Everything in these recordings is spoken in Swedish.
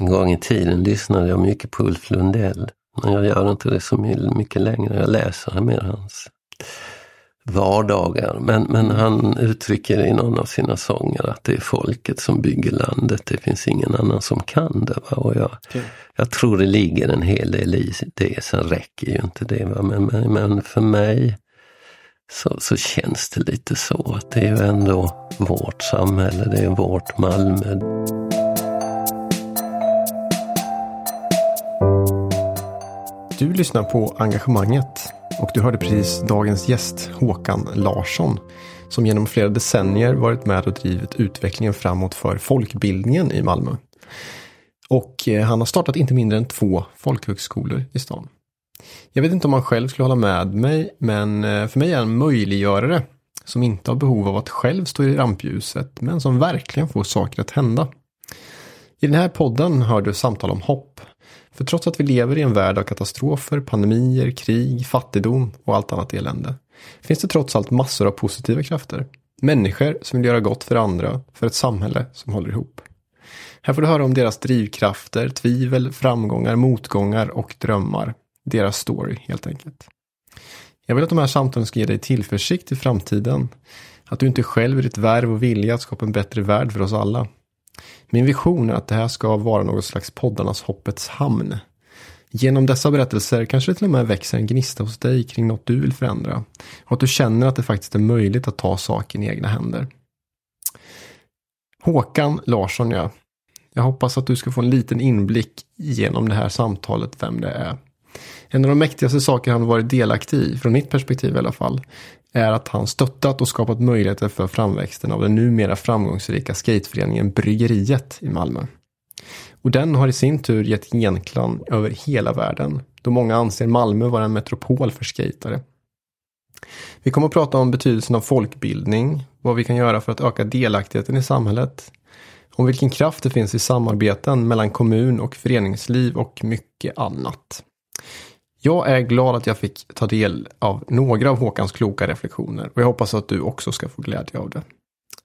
En gång i tiden lyssnade jag mycket på Ulf Lundell. Men jag gör inte det så mycket längre. Jag läser mer hans vardagar. Men, men han uttrycker i någon av sina sånger att det är folket som bygger landet. Det finns ingen annan som kan det. Va? Och jag, okay. jag tror det ligger en hel del i det. Sen räcker ju inte det. Va? Men, men, men för mig så, så känns det lite så att det är ju ändå vårt samhälle. Det är vårt Malmö. Du lyssnar på Engagemanget och du hörde precis dagens gäst Håkan Larsson som genom flera decennier varit med och drivit utvecklingen framåt för folkbildningen i Malmö. Och eh, han har startat inte mindre än två folkhögskolor i stan. Jag vet inte om han själv skulle hålla med mig, men eh, för mig är han möjliggörare som inte har behov av att själv stå i rampljuset, men som verkligen får saker att hända. I den här podden hör du samtal om hopp, för trots att vi lever i en värld av katastrofer, pandemier, krig, fattigdom och allt annat elände finns det trots allt massor av positiva krafter. Människor som vill göra gott för andra, för ett samhälle som håller ihop. Här får du höra om deras drivkrafter, tvivel, framgångar, motgångar och drömmar. Deras story helt enkelt. Jag vill att de här samtalen ska ge dig tillförsikt i framtiden. Att du inte själv är ditt värv och vilja att skapa en bättre värld för oss alla. Min vision är att det här ska vara något slags poddarnas hoppets hamn. Genom dessa berättelser kanske det till och med växer en gnista hos dig kring något du vill förändra. Och att du känner att det faktiskt är möjligt att ta saken i egna händer. Håkan Larsson ja. Jag hoppas att du ska få en liten inblick genom det här samtalet vem det är. En av de mäktigaste saker han varit delaktig i, från mitt perspektiv i alla fall, är att han stöttat och skapat möjligheter för framväxten av den numera framgångsrika skateföreningen Bryggeriet i Malmö. Och den har i sin tur gett genklang över hela världen, då många anser Malmö vara en metropol för skatare. Vi kommer att prata om betydelsen av folkbildning, vad vi kan göra för att öka delaktigheten i samhället, om vilken kraft det finns i samarbeten mellan kommun och föreningsliv och mycket annat. Jag är glad att jag fick ta del av några av Håkans kloka reflektioner och jag hoppas att du också ska få glädje av det.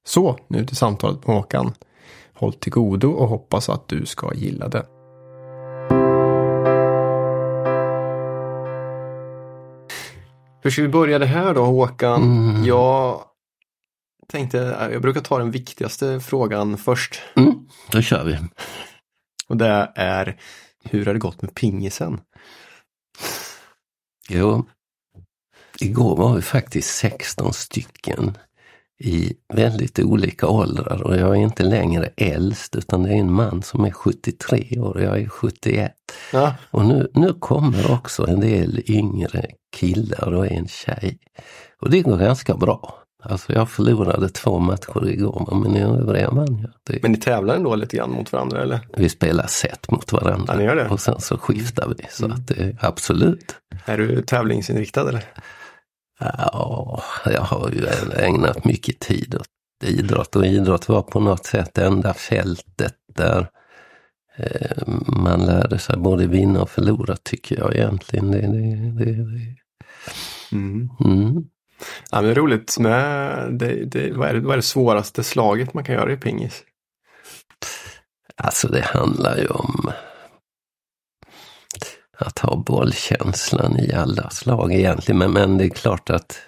Så, nu till samtalet med Håkan. Håll till godo och hoppas att du ska gilla det. Hur ska vi börja det här då Håkan? Mm. Jag tänkte, jag brukar ta den viktigaste frågan först. Mm, då kör vi. Och det är, hur har det gått med pingisen? Jo, igår var vi faktiskt 16 stycken i väldigt olika åldrar och jag är inte längre äldst utan det är en man som är 73 år och jag är 71. Ja. Och nu, nu kommer också en del yngre killar och en tjej. Och det går ganska bra. Alltså jag förlorade två matcher igår men i övriga vann jag. Det... Men ni tävlar ändå lite grann mot varandra eller? Vi spelar set mot varandra. Ja, ni gör det. Och sen så skiftar vi. Så mm. att det, absolut. Är du tävlingsinriktad eller? Ja, jag har ju ägnat mycket tid åt idrott och idrott var på något sätt det enda fältet där eh, man lärde sig både vinna och förlora tycker jag egentligen. Det, det, det, det. Mm. Mm. Ja, men roligt med det, det, vad, är det, vad är det svåraste slaget man kan göra i pingis? Alltså det handlar ju om att ha bollkänslan i alla slag egentligen. Men, men det är klart att,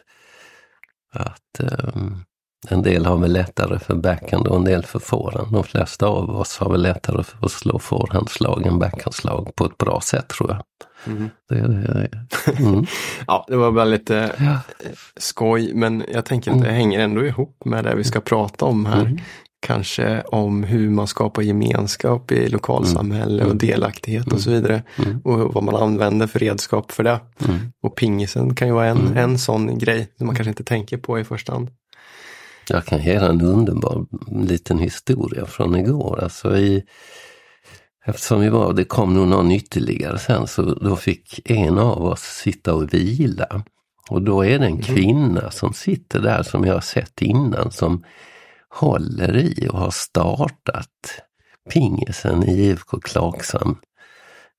att um, en del har väl lättare för backhand och en del för forehand. De flesta av oss har väl lättare för att slå forehandslag än backhandslag på ett bra sätt tror jag. Mm. Det, det, mm. ja, det var bara lite ja. skoj men jag tänker att det mm. hänger ändå ihop med det vi ska prata om här. Mm. Kanske om hur man skapar gemenskap i lokalsamhälle mm. och delaktighet och så vidare. Och vad man använder för redskap för det. Och pingisen kan ju vara en, en sån grej som man kanske inte tänker på i första hand. Jag kan ge en underbar liten historia från igår. Alltså i, Eftersom vi var, det kom nog någon ytterligare sen, så då fick en av oss sitta och vila. Och då är det en mm. kvinna som sitter där som jag har sett innan som håller i och har startat pingisen i IFK Klagsam.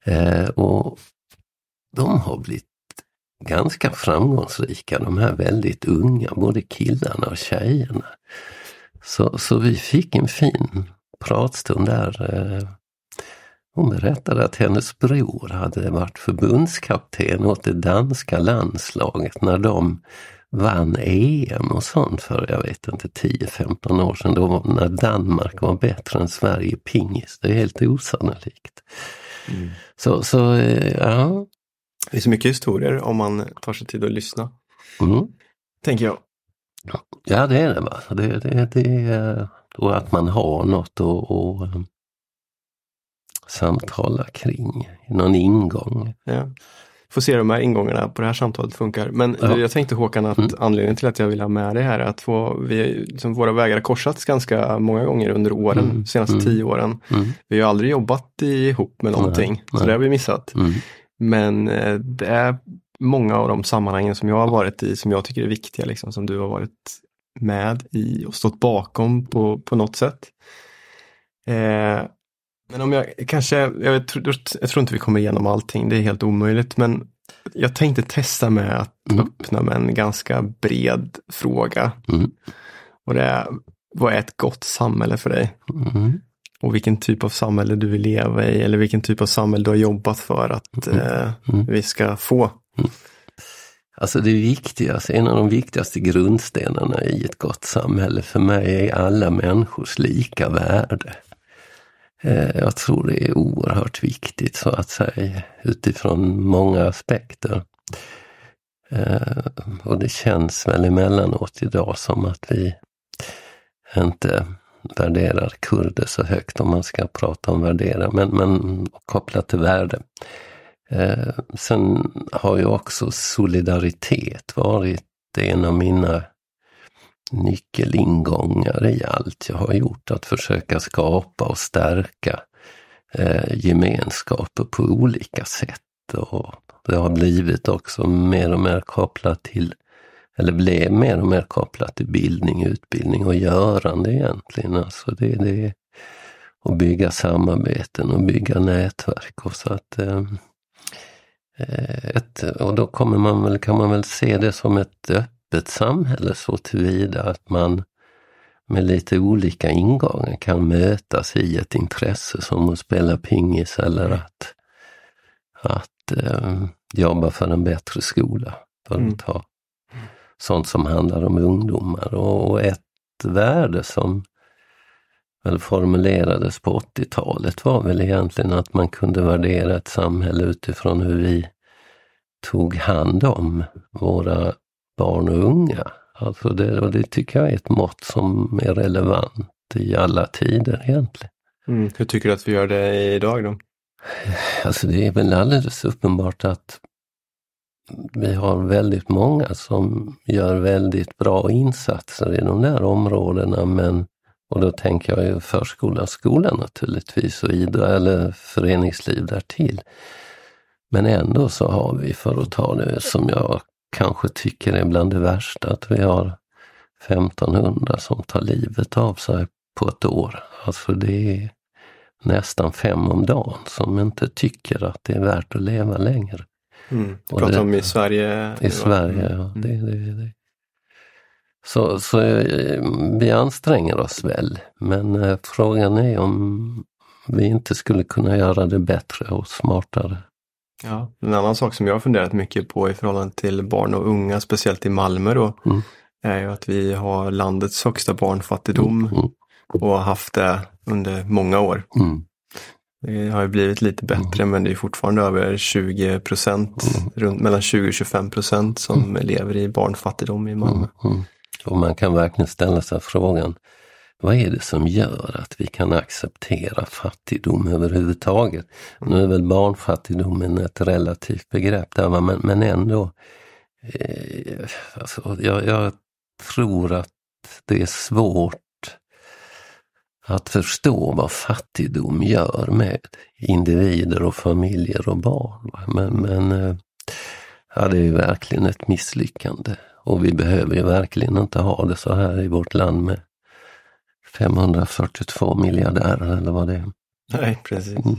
Eh, och de har blivit ganska framgångsrika, de här väldigt unga, både killarna och tjejerna. Så, så vi fick en fin pratstund där. Eh, hon berättade att hennes bror hade varit förbundskapten åt det danska landslaget när de vann EM och sånt för, jag vet inte, 10-15 år sedan. Då när Danmark var bättre än Sverige i pingis. Det är helt osannolikt. Mm. Så, så, eh, ja. Det är så mycket historier om man tar sig tid att lyssna. Mm. Tänker jag. Ja det är det. Va? Det, det, det, och att man har något att eh, samtala kring, någon ingång. Ja får se hur de här ingångarna på det här samtalet funkar. Men ja. jag tänkte Håkan att mm. anledningen till att jag vill ha med det här är att få, vi, liksom, våra vägar har korsats ganska många gånger under åren, mm. senaste mm. tio åren. Mm. Vi har aldrig jobbat ihop med någonting, nej, så nej. det har vi missat. Mm. Men eh, det är många av de sammanhangen som jag har varit i som jag tycker är viktiga, liksom, som du har varit med i och stått bakom på, på något sätt. Eh, men om jag kanske, jag tror, jag tror inte vi kommer igenom allting, det är helt omöjligt, men jag tänkte testa med att mm. öppna med en ganska bred fråga. Mm. Och det är, vad är ett gott samhälle för dig? Mm. Och vilken typ av samhälle du vill leva i eller vilken typ av samhälle du har jobbat för att mm. eh, mm. vi ska få. Mm. Alltså det viktigaste, en av de viktigaste grundstenarna i ett gott samhälle för mig är alla människors lika värde. Eh, jag tror det är oerhört viktigt så att säga utifrån många aspekter. Eh, och det känns väl emellanåt idag som att vi inte värderar kurder så högt om man ska prata om värdera, men, men kopplat till värde. Eh, sen har ju också solidaritet varit en av mina nyckelingångar i allt jag har gjort, att försöka skapa och stärka eh, gemenskaper på olika sätt. Och det har blivit också mer och mer kopplat till, eller blev mer och mer kopplat till bildning, utbildning och görande egentligen. Alltså det, det att bygga samarbeten och bygga nätverk. Och så att, eh, eh ett, och då kommer man väl, kan man väl se det som ett eh, öppet samhälle så tillvida att man med lite olika ingångar kan mötas i ett intresse som att spela pingis eller mm. att, att eh, jobba för en bättre skola. För att mm. ta sånt som handlar om ungdomar. Och ett värde som väl formulerades på 80-talet var väl egentligen att man kunde värdera ett samhälle utifrån hur vi tog hand om våra barn och unga. Alltså det, och det tycker jag är ett mått som är relevant i alla tider egentligen. Mm. Hur tycker du att vi gör det idag då? Alltså det är väl alldeles uppenbart att vi har väldigt många som gör väldigt bra insatser i de där områdena men och då tänker jag ju förskola, skola naturligtvis och idrott eller föreningsliv därtill. Men ändå så har vi, för att ta det som jag kanske tycker är bland det värsta att vi har 1500 som tar livet av sig på ett år. Alltså det är nästan fem om dagen som inte tycker att det är värt att leva längre. Mm. Du pratar det, om i Sverige? I Sverige, ja. Mm. Det, det, det. Så, så eh, vi anstränger oss väl, men eh, frågan är om vi inte skulle kunna göra det bättre och smartare. Ja, en annan sak som jag har funderat mycket på i förhållande till barn och unga, speciellt i Malmö då, mm. är ju att vi har landets högsta barnfattigdom mm. mm. och har haft det under många år. Mm. Det har ju blivit lite bättre mm. men det är fortfarande över 20 procent, mm. runt mellan 20 och 25 procent som lever i barnfattigdom i Malmö. Och man kan verkligen ställa sig frågan, vad är det som gör att vi kan acceptera fattigdom överhuvudtaget? Nu är väl barnfattigdomen ett relativt begrepp där, men, men ändå. Eh, alltså, jag, jag tror att det är svårt att förstå vad fattigdom gör med individer och familjer och barn. Men, men eh, ja, det är verkligen ett misslyckande. Och vi behöver ju verkligen inte ha det så här i vårt land med 542 miljardärer eller vad det är. Nej, precis. Mm.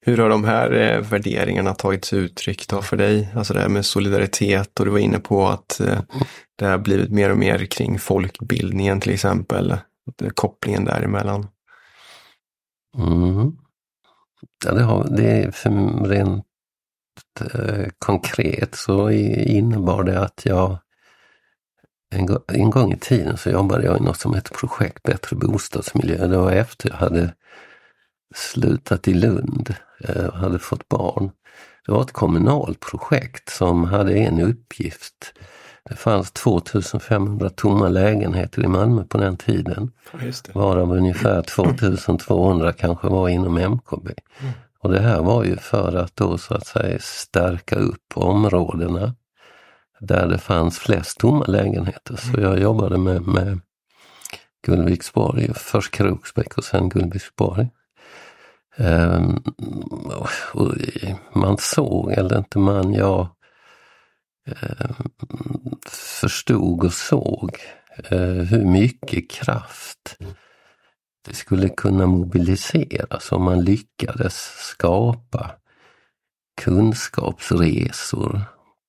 Hur har de här eh, värderingarna tagits uttryck då för dig? Alltså det här med solidaritet och du var inne på att eh, det har blivit mer och mer kring folkbildningen till exempel. Kopplingen däremellan. Mm. ja, det, har, det är för rent eh, konkret så innebar det att jag en, en gång i tiden så jobbade jag i något som heter projekt Bättre bostadsmiljö. Det var efter jag hade slutat i Lund eh, och hade fått barn. Det var ett kommunalt projekt som hade en uppgift. Det fanns 2500 tomma lägenheter i Malmö på den tiden. Varav ungefär 2200 kanske var inom MKB. Mm. Och det här var ju för att då så att säga stärka upp områdena där det fanns flest tomma lägenheter. Så mm. jag jobbade med, med Gullviksborg, först Kroksbäck och sen Gullviksborg. Um, och man såg, eller inte man, jag um, förstod och såg uh, hur mycket kraft det skulle kunna mobiliseras om man lyckades skapa kunskapsresor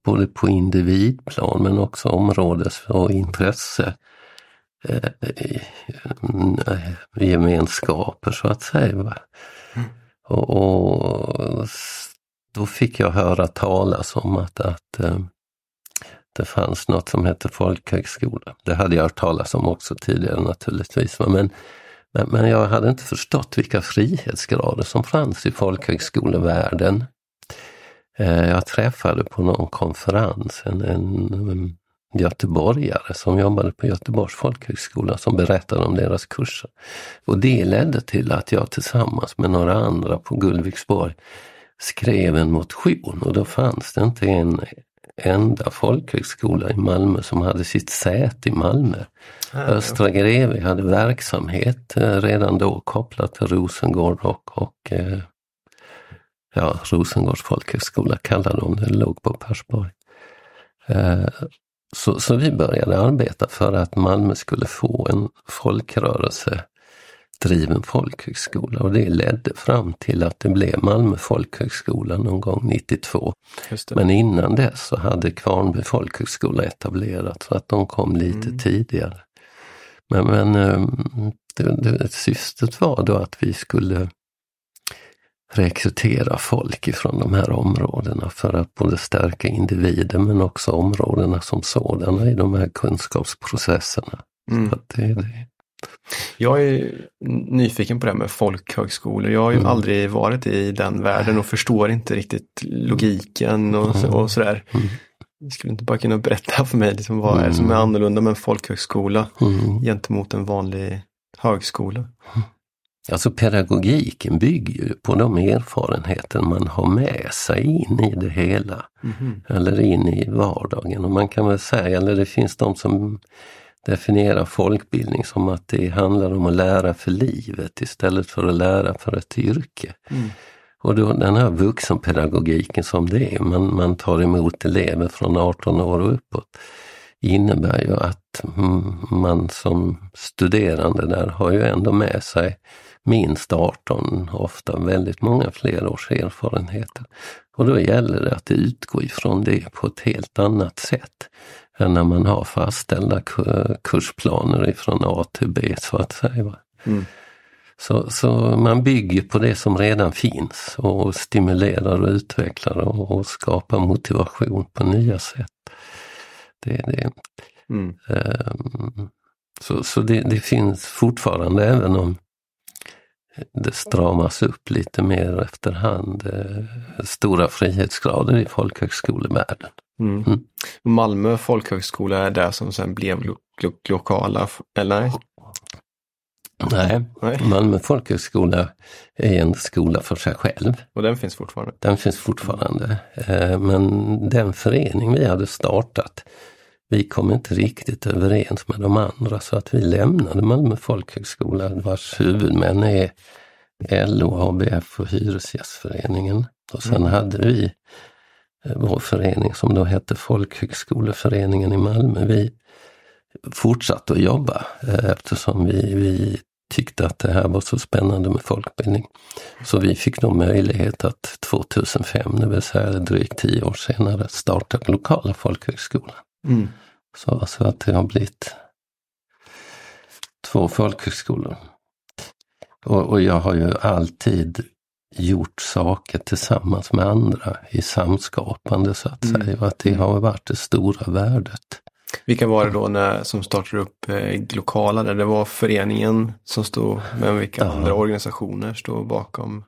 både på individplan men också områdes och intresse eh, eh, gemenskaper så att säga. Mm. Och, och, då fick jag höra talas om att, att eh, det fanns något som hette folkhögskola. Det hade jag hört talas om också tidigare naturligtvis. Men, men, men jag hade inte förstått vilka frihetsgrader som fanns i folkhögskolevärlden. Eh, jag träffade på någon konferens en, en göteborgare som jobbade på Göteborgs folkhögskola som berättade om deras kurser. Och det ledde till att jag tillsammans med några andra på Gullviksborg skrev en motion och då fanns det inte en enda folkhögskola i Malmö som hade sitt säte i Malmö. Östra Greve hade verksamhet eh, redan då kopplat till Rosengård och, och eh, ja, Rosengårds folkhögskola kallade de det, låg på Persborg. Eh, så, så vi började arbeta för att Malmö skulle få en folkrörelse driven folkhögskola och det ledde fram till att det blev Malmö folkhögskola någon gång 92. Men innan dess så hade Kvarnby folkhögskola etablerat så att de kom lite mm. tidigare. Men, men ehm, det, det, syftet var då att vi skulle rekrytera folk ifrån de här områdena för att både stärka individen men också områdena som sådana i de här kunskapsprocesserna. Mm. Det, det. Jag är nyfiken på det här med folkhögskolor. Jag har ju mm. aldrig varit i den världen och förstår inte riktigt logiken och, mm. och sådär. Mm. Skulle inte bara kunna berätta för mig liksom vad är det som är mm. annorlunda med en folkhögskola mm. gentemot en vanlig högskola? Alltså pedagogiken bygger ju på de erfarenheter man har med sig in i det hela. Mm. Eller in i vardagen. Och man kan väl säga, eller det finns de som definierar folkbildning som att det handlar om att lära för livet istället för att lära för ett yrke. Mm. Och då den här vuxenpedagogiken som det är, man, man tar emot elever från 18 år och uppåt, innebär ju att man som studerande där har ju ändå med sig minst 18, ofta väldigt många fler års erfarenheter. Och då gäller det att utgå ifrån det på ett helt annat sätt än när man har fastställda kursplaner ifrån A till B så att säga. Mm. Så, så man bygger på det som redan finns och stimulerar och utvecklar och, och skapar motivation på nya sätt. Det, det. Mm. Um, så så det, det, finns fortfarande, även om det stramas upp lite mer efterhand. Eh, stora frihetsgrader i folkhögskolevärlden. Mm. Mm. Malmö folkhögskola är det som sen blev lo lo lokala, eller? Nej, Nej, Malmö folkhögskola är en skola för sig själv. Och den finns fortfarande? Den finns fortfarande. Eh, men den förening vi hade startat, vi kom inte riktigt överens med de andra så att vi lämnade Malmö folkhögskola vars huvudmän är LO, ABF och Hyresgästföreningen. Och sen mm. hade vi eh, vår förening som då hette Folkhögskoleföreningen i Malmö. Vi fortsatte att jobba eh, eftersom vi, vi tyckte att det här var så spännande med folkbildning. Så vi fick då möjlighet att 2005, det vill säga drygt tio år senare, starta den lokala folkhögskolan. Mm. Så, så att det har blivit två folkhögskolor. Och, och, jag har ju alltid gjort saker tillsammans med andra i samskapande så att Mm. säga. Och att det har varit det stora värdet. Vilka var det då när, som startade upp eh, Glokala? Där det var föreningen som stod, men vilka Ja. andra organisationer stod bakom?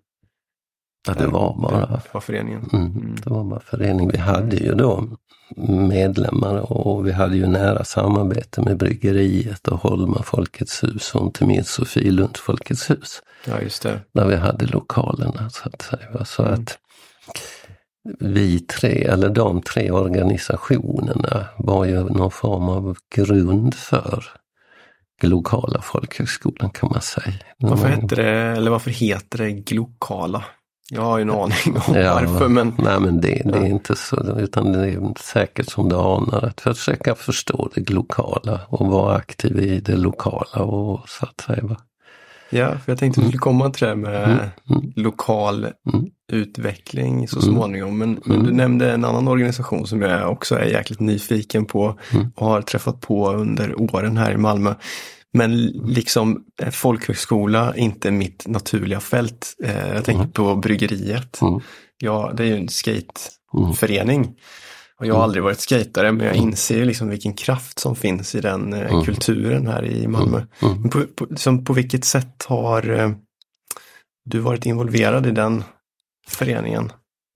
Ja, det var bara Det var föreningen. Mm, det var bara förening. Vi hade ju då medlemmar och vi hade ju nära samarbete med Bryggeriet och Holma Folkets hus och inte minst Sofielund Folkets hus. Ja, just det. Där vi hade lokalerna så att säga. Så Mm. att vi tre, eller de tre organisationerna var ju någon form av grund för lokala folkhögskolan kan man säga. Varför Mm. hette det, eller varför heter det Glokala? Jag har ju en aning om Ja, varför, men Nej men det, det är inte så, utan det är säkert som du anar att försöka förstå det lokala och vara aktiv i det lokala och så att säga. va. ja, för jag tänkte vi skulle komma till det med Mm, mm. lokal Mm. utveckling så Mm. småningom. Men, men Mm. du nämnde en annan organisation som jag också är jäkligt nyfiken på Mm. och har träffat på under åren här i Malmö. Men liksom eh, folkhögskola, inte mitt naturliga fält. Eh, jag tänker Mm. på bryggeriet. Mm. Ja, det är ju en Mm. skateförening. Och jag har Mm. aldrig varit skatare, men jag Mm. inser liksom vilken kraft som finns i den eh, kulturen här i Malmö. Men På, på, som på vilket sätt har eh, du varit involverad i den föreningen?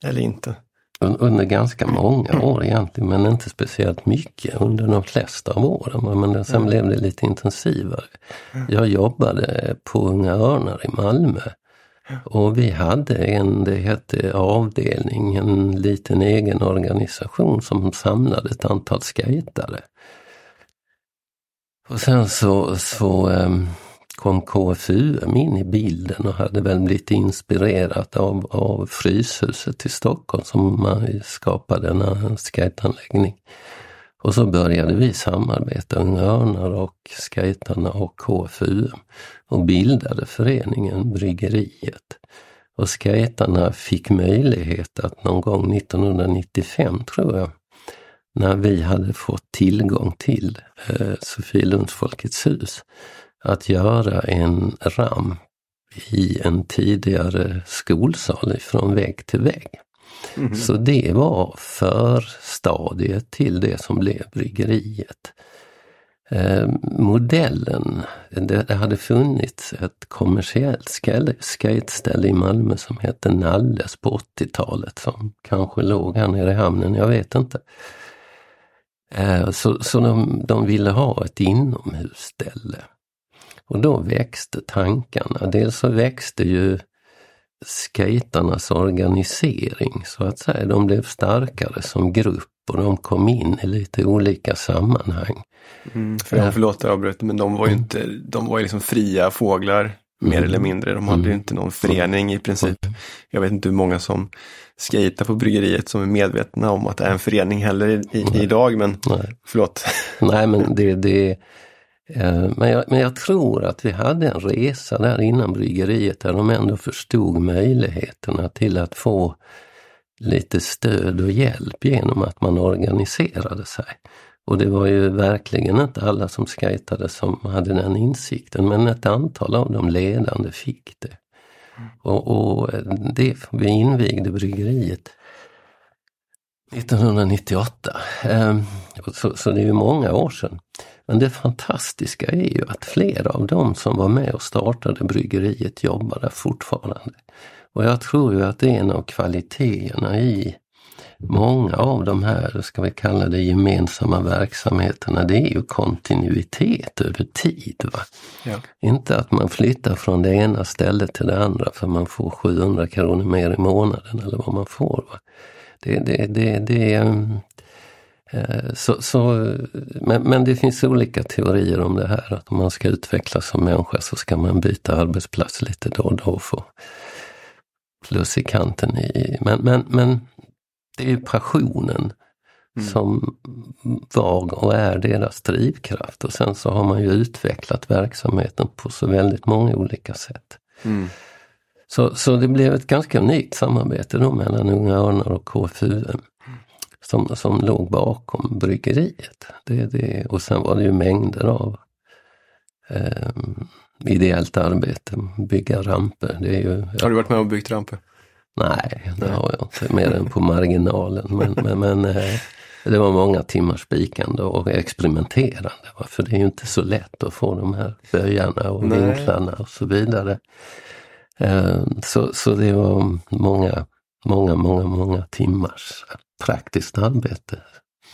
Eller inte? Un- Under ganska många år egentligen men inte speciellt mycket under de flesta av åren. Men sen Mm. blev det lite intensivare. Jag jobbade på Unga Örnar i Malmö. Och vi hade en, det hette avdelning, en liten egen organisation som samlade ett antal skejtare. Och sen så, så ehm, kom KFUM in i bilden och hade väl blivit inspirerat av, av Fryshuset i Stockholm som man skapade en, skateanläggning. Och så började vi samarbeta, Unga Örnar och skejtarna och KFUM och bildade föreningen Bryggeriet. Och skejtarna fick möjlighet att någon gång 1995 tror jag, när vi hade fått tillgång till eh, Sofielunds Folkets hus, att göra en ramp i en tidigare skolsal från vägg till vägg. Mhm. Så det var förstadiet till det som blev bryggeriet. Eh, modellen, det, det hade funnits ett kommersiellt ska- skateställe i Malmö som hette Nalles på 80-talet som kanske låg här nere i hamnen, jag vet inte. Eh, så så de, de ville ha ett inomhusställe. Och då växte tankarna. Dels så växte ju skaternas organisering så att säga. De blev starkare som grupp och de kom in i lite olika sammanhang. Mm, för jag förlåt jag avbröt, men de var ju inte, de var ju liksom fria fåglar mer Mm. eller mindre. De hade ju Mm. inte någon förening i princip. Jag vet inte hur många som skater på bryggeriet som är medvetna om att det är en förening heller i, i, idag, men Nej. förlåt. Nej men det, det men, jag, men jag tror att vi hade en resa där innan bryggeriet där de ändå förstod möjligheterna till att få lite stöd och hjälp genom att man organiserade sig. Och det var ju verkligen inte alla som skejtade som hade den insikten men ett antal av de ledande fick det. Och, och det, vi invigde bryggeriet 1998. Ehm, Så, så det är ju många år sedan. Men det fantastiska är ju att flera av dem som var med och startade bryggeriet jobbar där fortfarande. Och jag tror ju att det är en av kvaliteterna i många av de här, ska vi kalla det gemensamma verksamheterna, det är ju kontinuitet över tid. Va? Ja. Inte att man flyttar från det ena stället till det andra för man får 700 kronor mer i månaden eller vad man får. Va? Det, det, det, det, så, så, men, men det finns olika teorier om det här, att om man ska utvecklas som människa så ska man byta arbetsplats lite då och då och få plus i kanten. I, men, men, men det är passionen Mm. som var och är deras drivkraft och sen så har man ju utvecklat verksamheten på så väldigt många olika sätt. Mm. Så, så det blev ett ganska unikt samarbete då mellan Unga Örnar och KFUM som, som låg bakom bryggeriet. Det, det, och sen var det ju mängder av eh, ideellt arbete, bygga ramper. Det är ju, har du varit med och byggt ramper? Nej, det har jag inte, mer än på marginalen. Men, men, men eh, det var många timmars spikande och experimenterande. För det är ju inte så lätt att få de här böjarna och Nej. vinklarna och så vidare. Eh, så, så det var många, många, många, många timmars praktiskt arbete.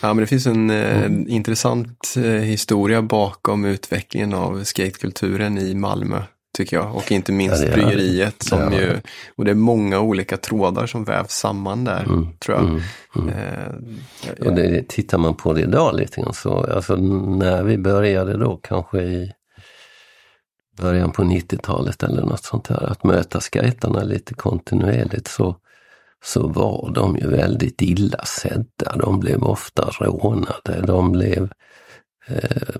Ja, men det finns en eh, mm. intressant eh, historia bakom utvecklingen av skatekulturen i Malmö tycker jag. Och inte minst ja, bryggeriet som ja. ju, och det är många olika trådar som vävs samman där, mm, tror jag. Mm, mm. Eh, och det, tittar man på det idag lite grann så, alltså när vi började då kanske i början på 90-talet eller något sånt där, att möta skejtarna lite kontinuerligt så, så var de ju väldigt illa sedda. De blev ofta rånade, de blev eh,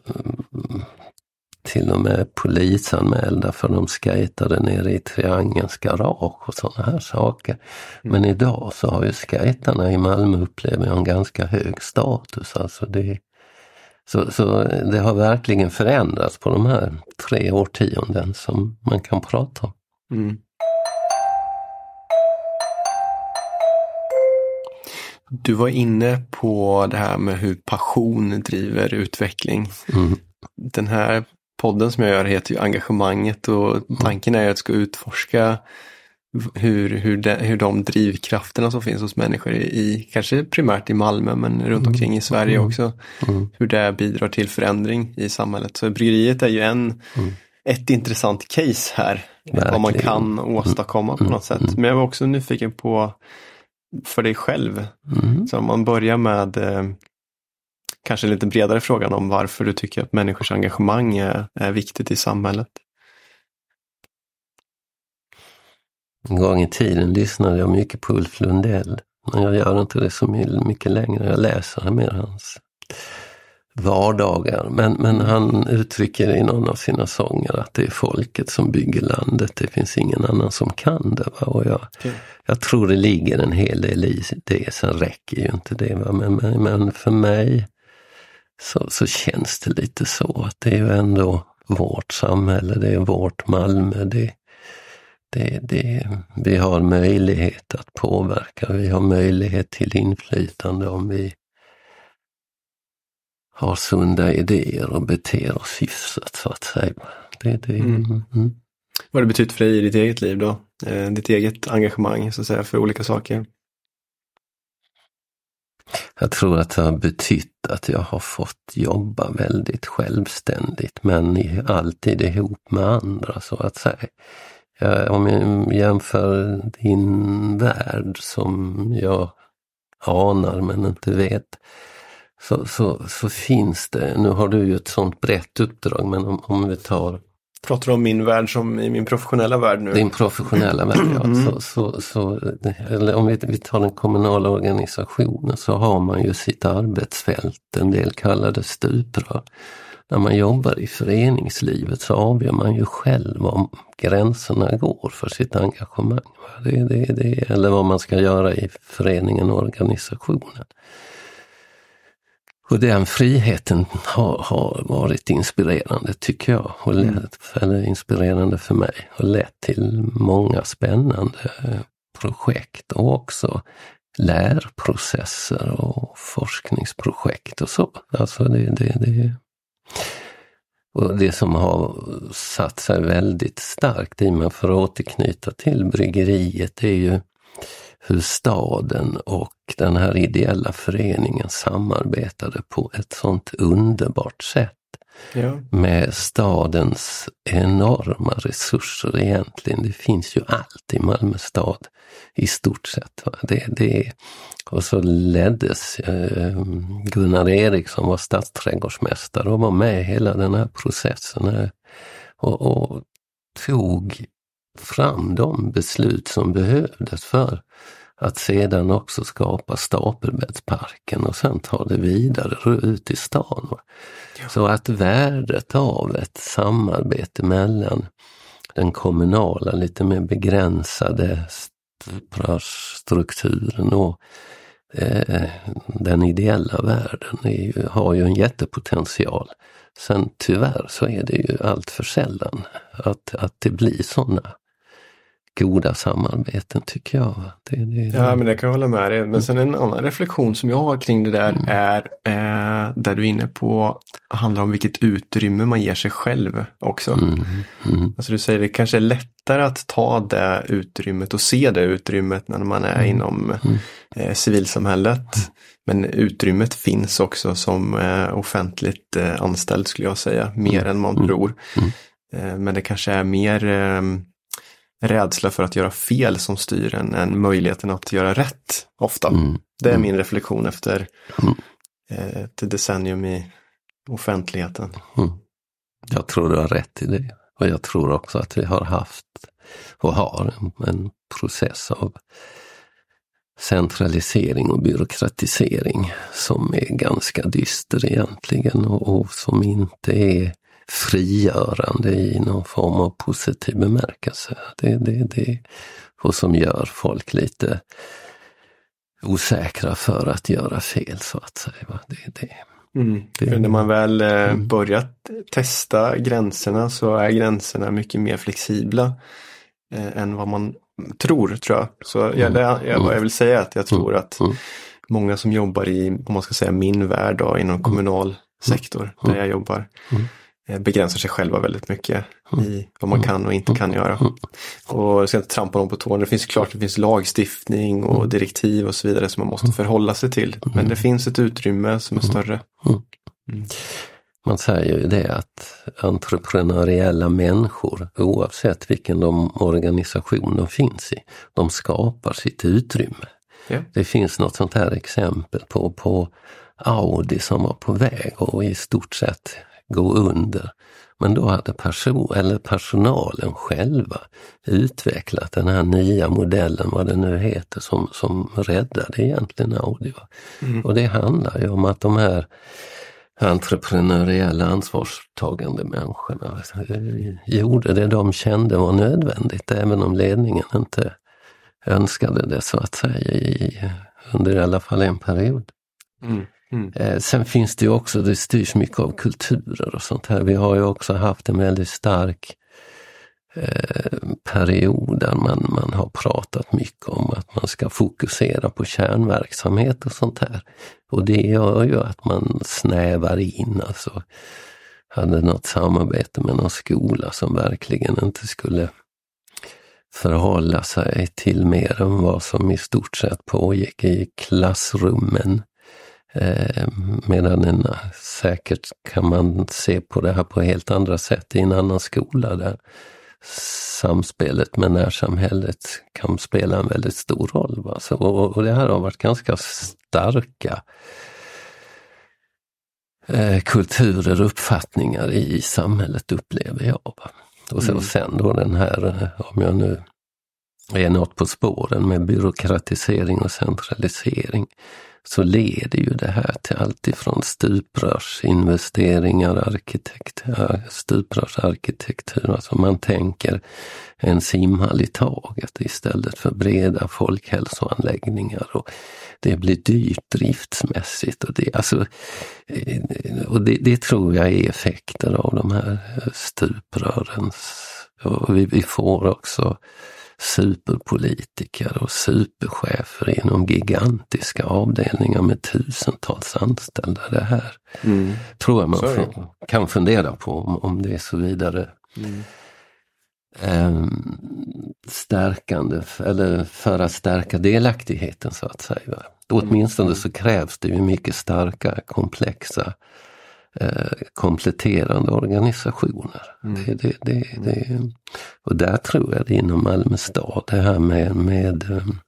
till och med polisanmälda för de skejtade nere i Triangelns garage och sådana här saker. Mm. Men idag så har ju skejtarna i Malmö upplever en ganska hög status. Alltså det, så, så det har verkligen förändrats på de här tre årtionden som man kan prata om. Mm. Du var inne på det här med hur passion driver utveckling. Mm. Den här podden som jag gör heter ju Engagemanget och mm. tanken är att ska utforska hur, hur, de, hur de drivkrafterna som finns hos människor i, kanske primärt i Malmö men runt mm. omkring i Sverige mm. också, mm. hur det bidrar till förändring i samhället. Så bryggeriet är ju en, mm. ett intressant case här, Verkligen. vad man kan åstadkomma på något sätt. Men jag var också nyfiken på för dig själv. Så om man börjar med eh, kanske lite bredare frågan om varför du tycker att människors engagemang är, är viktigt i samhället. En gång i tiden lyssnade jag mycket på Ulf Lundell. Men jag gör inte det så mycket längre. Jag läser mer hans vardagar. Men, men han uttrycker i någon av sina sånger att det är folket som bygger landet. Det finns ingen annan som kan det. Va? Och jag, okay. jag tror det ligger en hel del i det. Sen räcker ju inte det. Va? Men, men, men för mig så, så känns det lite så att det är ju ändå vårt samhälle, det är vårt Malmö. Det, det, det, vi har möjlighet att påverka, vi har möjlighet till inflytande om vi har sunda idéer och beter oss hyfsat så att säga. Det, det, mm. Mm. Vad har det betytt för dig i ditt eget liv då? Eh, ditt eget engagemang så att säga för olika saker? Jag tror att det har betytt att jag har fått jobba väldigt självständigt men alltid ihop med andra så att säga. Jag, om jag jämför din värld som jag anar men inte vet, så, så, så finns det, nu har du ju ett sånt brett uppdrag men om, om vi tar Pratar du om min värld som i min professionella värld nu? Din professionella värld, ja. Mm. Så, så, så, eller om vi, vi tar den kommunala organisationen så har man ju sitt arbetsfält, en del kallar det stuprör. När man jobbar i föreningslivet så avgör man ju själv om gränserna går för sitt engagemang. Det, det, det, eller vad man ska göra i föreningen och organisationen. Och den friheten har, har varit inspirerande tycker jag, och lett, mm. eller inspirerande för mig och lett till många spännande projekt och också lärprocesser och forskningsprojekt och så. Alltså det, det, det, och det som har satt sig väldigt starkt i mig, för att återknyta till bryggeriet, det är ju hur staden och den här ideella föreningen samarbetade på ett sånt underbart sätt. Ja. Med stadens enorma resurser egentligen. Det finns ju allt i Malmö stad i stort sett. Det, det, och så leddes eh, Gunnar Eriksson var stadsträdgårdsmästare och var med i hela den här processen. Och, och tog fram de beslut som behövdes för att sedan också skapa Stapelbäddsparken och sen ta det vidare ut i stan. Ja. Så att värdet av ett samarbete mellan den kommunala, lite mer begränsade strukturen och eh, den ideella världen ju, har ju en jättepotential. Sen tyvärr så är det ju allt för sällan att, att det blir sådana goda samarbeten tycker jag. Det, det, ja, men det kan jag hålla med dig. Men sen en annan reflektion som jag har kring det där mm. är eh, där du är inne på handlar om vilket utrymme man ger sig själv också. Mm. Mm. Alltså du säger det kanske är lättare att ta det utrymmet och se det utrymmet när man är mm. inom mm. eh, civilsamhället. Mm. Men utrymmet finns också som eh, offentligt eh, anställd skulle jag säga, mer än man tror. Eh, men det kanske är mer ehm, rädsla för att göra fel som styr en än möjligheten att göra rätt ofta. Mm. Det är mm. min reflektion efter mm. eh, ett decennium i offentligheten. Mm. Jag tror du har rätt i det. Och jag tror också att vi har haft och har en process av centralisering och byråkratisering som är ganska dyster egentligen och, och som inte är frigörande i någon form av positiv bemärkelse. Det, det, det, och som gör folk lite osäkra för att göra fel så att säga. Det, det, mm. det, när man väl eh, mm. börjat testa gränserna så är gränserna mycket mer flexibla eh, än vad man tror tror jag. Så jag, mm. jag, vad jag vill säga är att jag tror att mm. många som jobbar i, om man ska säga min värld då, inom kommunal sektor där jag jobbar. Eh, begränsar sig själva väldigt mycket mm. i vad man kan och inte mm. kan göra. Mm. Och jag ska inte trampa någon på tårna. Det finns klart det finns lagstiftning och direktiv och så vidare som man måste förhålla sig till. Men det finns ett utrymme som är större. Mm. Man säger ju det att entreprenöriella människor, oavsett vilken de organisation de finns i, de skapar sitt utrymme. Ja. Det finns något sånt här exempel på, på Audi som var på väg och i stort sett gå under. Men då hade person, eller personalen själva utvecklat den här nya modellen, vad det nu heter, som, som räddade egentligen Audi. Mm. Och det handlar ju om att de här entreprenöriella ansvarstagande människorna gjorde det de kände var nödvändigt, även om ledningen inte önskade det så att säga i, under i alla fall en period. Mm. Mm. Eh, sen finns det ju också, det styrs mycket av kulturer och sånt här. Vi har ju också haft en väldigt stark eh, period där man, man har pratat mycket om att man ska fokusera på kärnverksamhet och sånt här. Och det gör ju att man snävar in, alltså hade något samarbete med någon skola som verkligen inte skulle förhålla sig till mer än vad som i stort sett pågick i klassrummen. Eh, medan en, säkert kan man se på det här på helt andra sätt i en annan skola där samspelet med närsamhället kan spela en väldigt stor roll. Va? Så, och, och det här har varit ganska starka eh, kulturer uppfattningar i, samhället upplever jag. Va? Och, så, mm. sen då den här, eh, om jag nu är något på spåren med byråkratisering och centralisering så leder ju det här till allt ifrån stuprörsinvesteringar, arkitektur, stuprörsarkitektur, alltså man tänker en simhall i taget istället för breda folkhälsoanläggningar. Och det blir dyrt driftsmässigt och det, alltså, eh, och det, det tror jag är effekter av de här stuprörens och vi, vi får också superpolitiker och superchefer inom gigantiska avdelningar med tusentals anställda. Det här mm. tror jag man får, kan fundera på om, om det är så vidare mm. um, stärkande, eller för att stärka delaktigheten så att säga. Åtminstone mm. så krävs det ju mycket starka, komplexa Eh, kompletterande organisationer. Mm. Det, det, det, det, och där tror jag det inom Malmö stad, det här med, med um,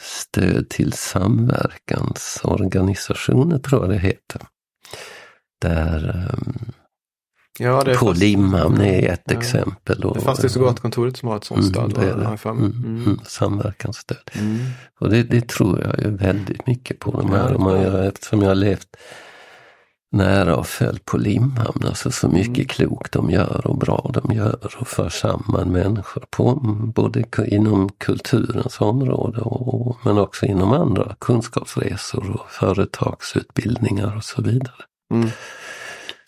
stöd till samverkansorganisationer tror jag det heter. Där um, ja, på fast... Limhamn är ett ja. exempel. Och, det är Fastighets och gatkontoret som har ett sådant mm, stöd. Det det. Mm, mm. Samverkansstöd. Mm. Och det, det, tror jag ju väldigt mycket på. De här, ja, man gör, eftersom jag har levt nära och föll på Limhamn. Alltså så mycket Mm. klokt de gör och bra de gör och för samman människor på både inom kulturens område och, men också inom andra kunskapsresor och företagsutbildningar och så vidare. Mm.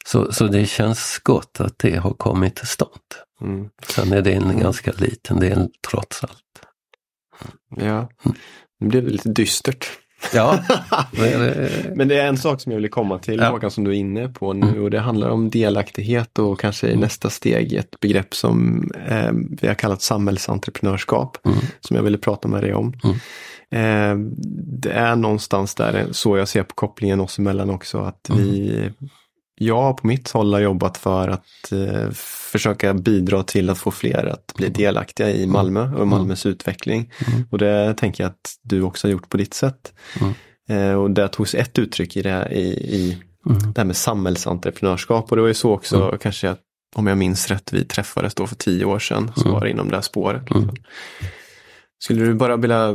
Så, så det känns gott att det har kommit till stånd. Mm. Sen är det en ganska liten del trots allt. Ja, nu blev det lite dystert. Ja, det. Men det är en sak som jag vill komma till Ja. Håkan som du är inne på nu och det handlar om delaktighet och kanske i nästa steg ett begrepp som eh, vi har kallat samhällsentreprenörskap Mm. som jag ville prata med dig om. Mm. Eh, det är någonstans där så jag ser på kopplingen oss emellan också att Mm. vi jag på mitt håll har jobbat för att eh, försöka bidra till att få fler att bli delaktiga i Malmö och Malmös utveckling. Mm. Och det tänker jag att du också har gjort på ditt sätt. Mm. Eh, och där togs ett uttryck i det här, i, i Mm. det här med samhällsentreprenörskap. Och det var ju så också, kanske att, om jag minns rätt, vi träffades då för tio år sedan. Så Mm. var det inom det här spåret. Mm. Liksom. Skulle du bara vilja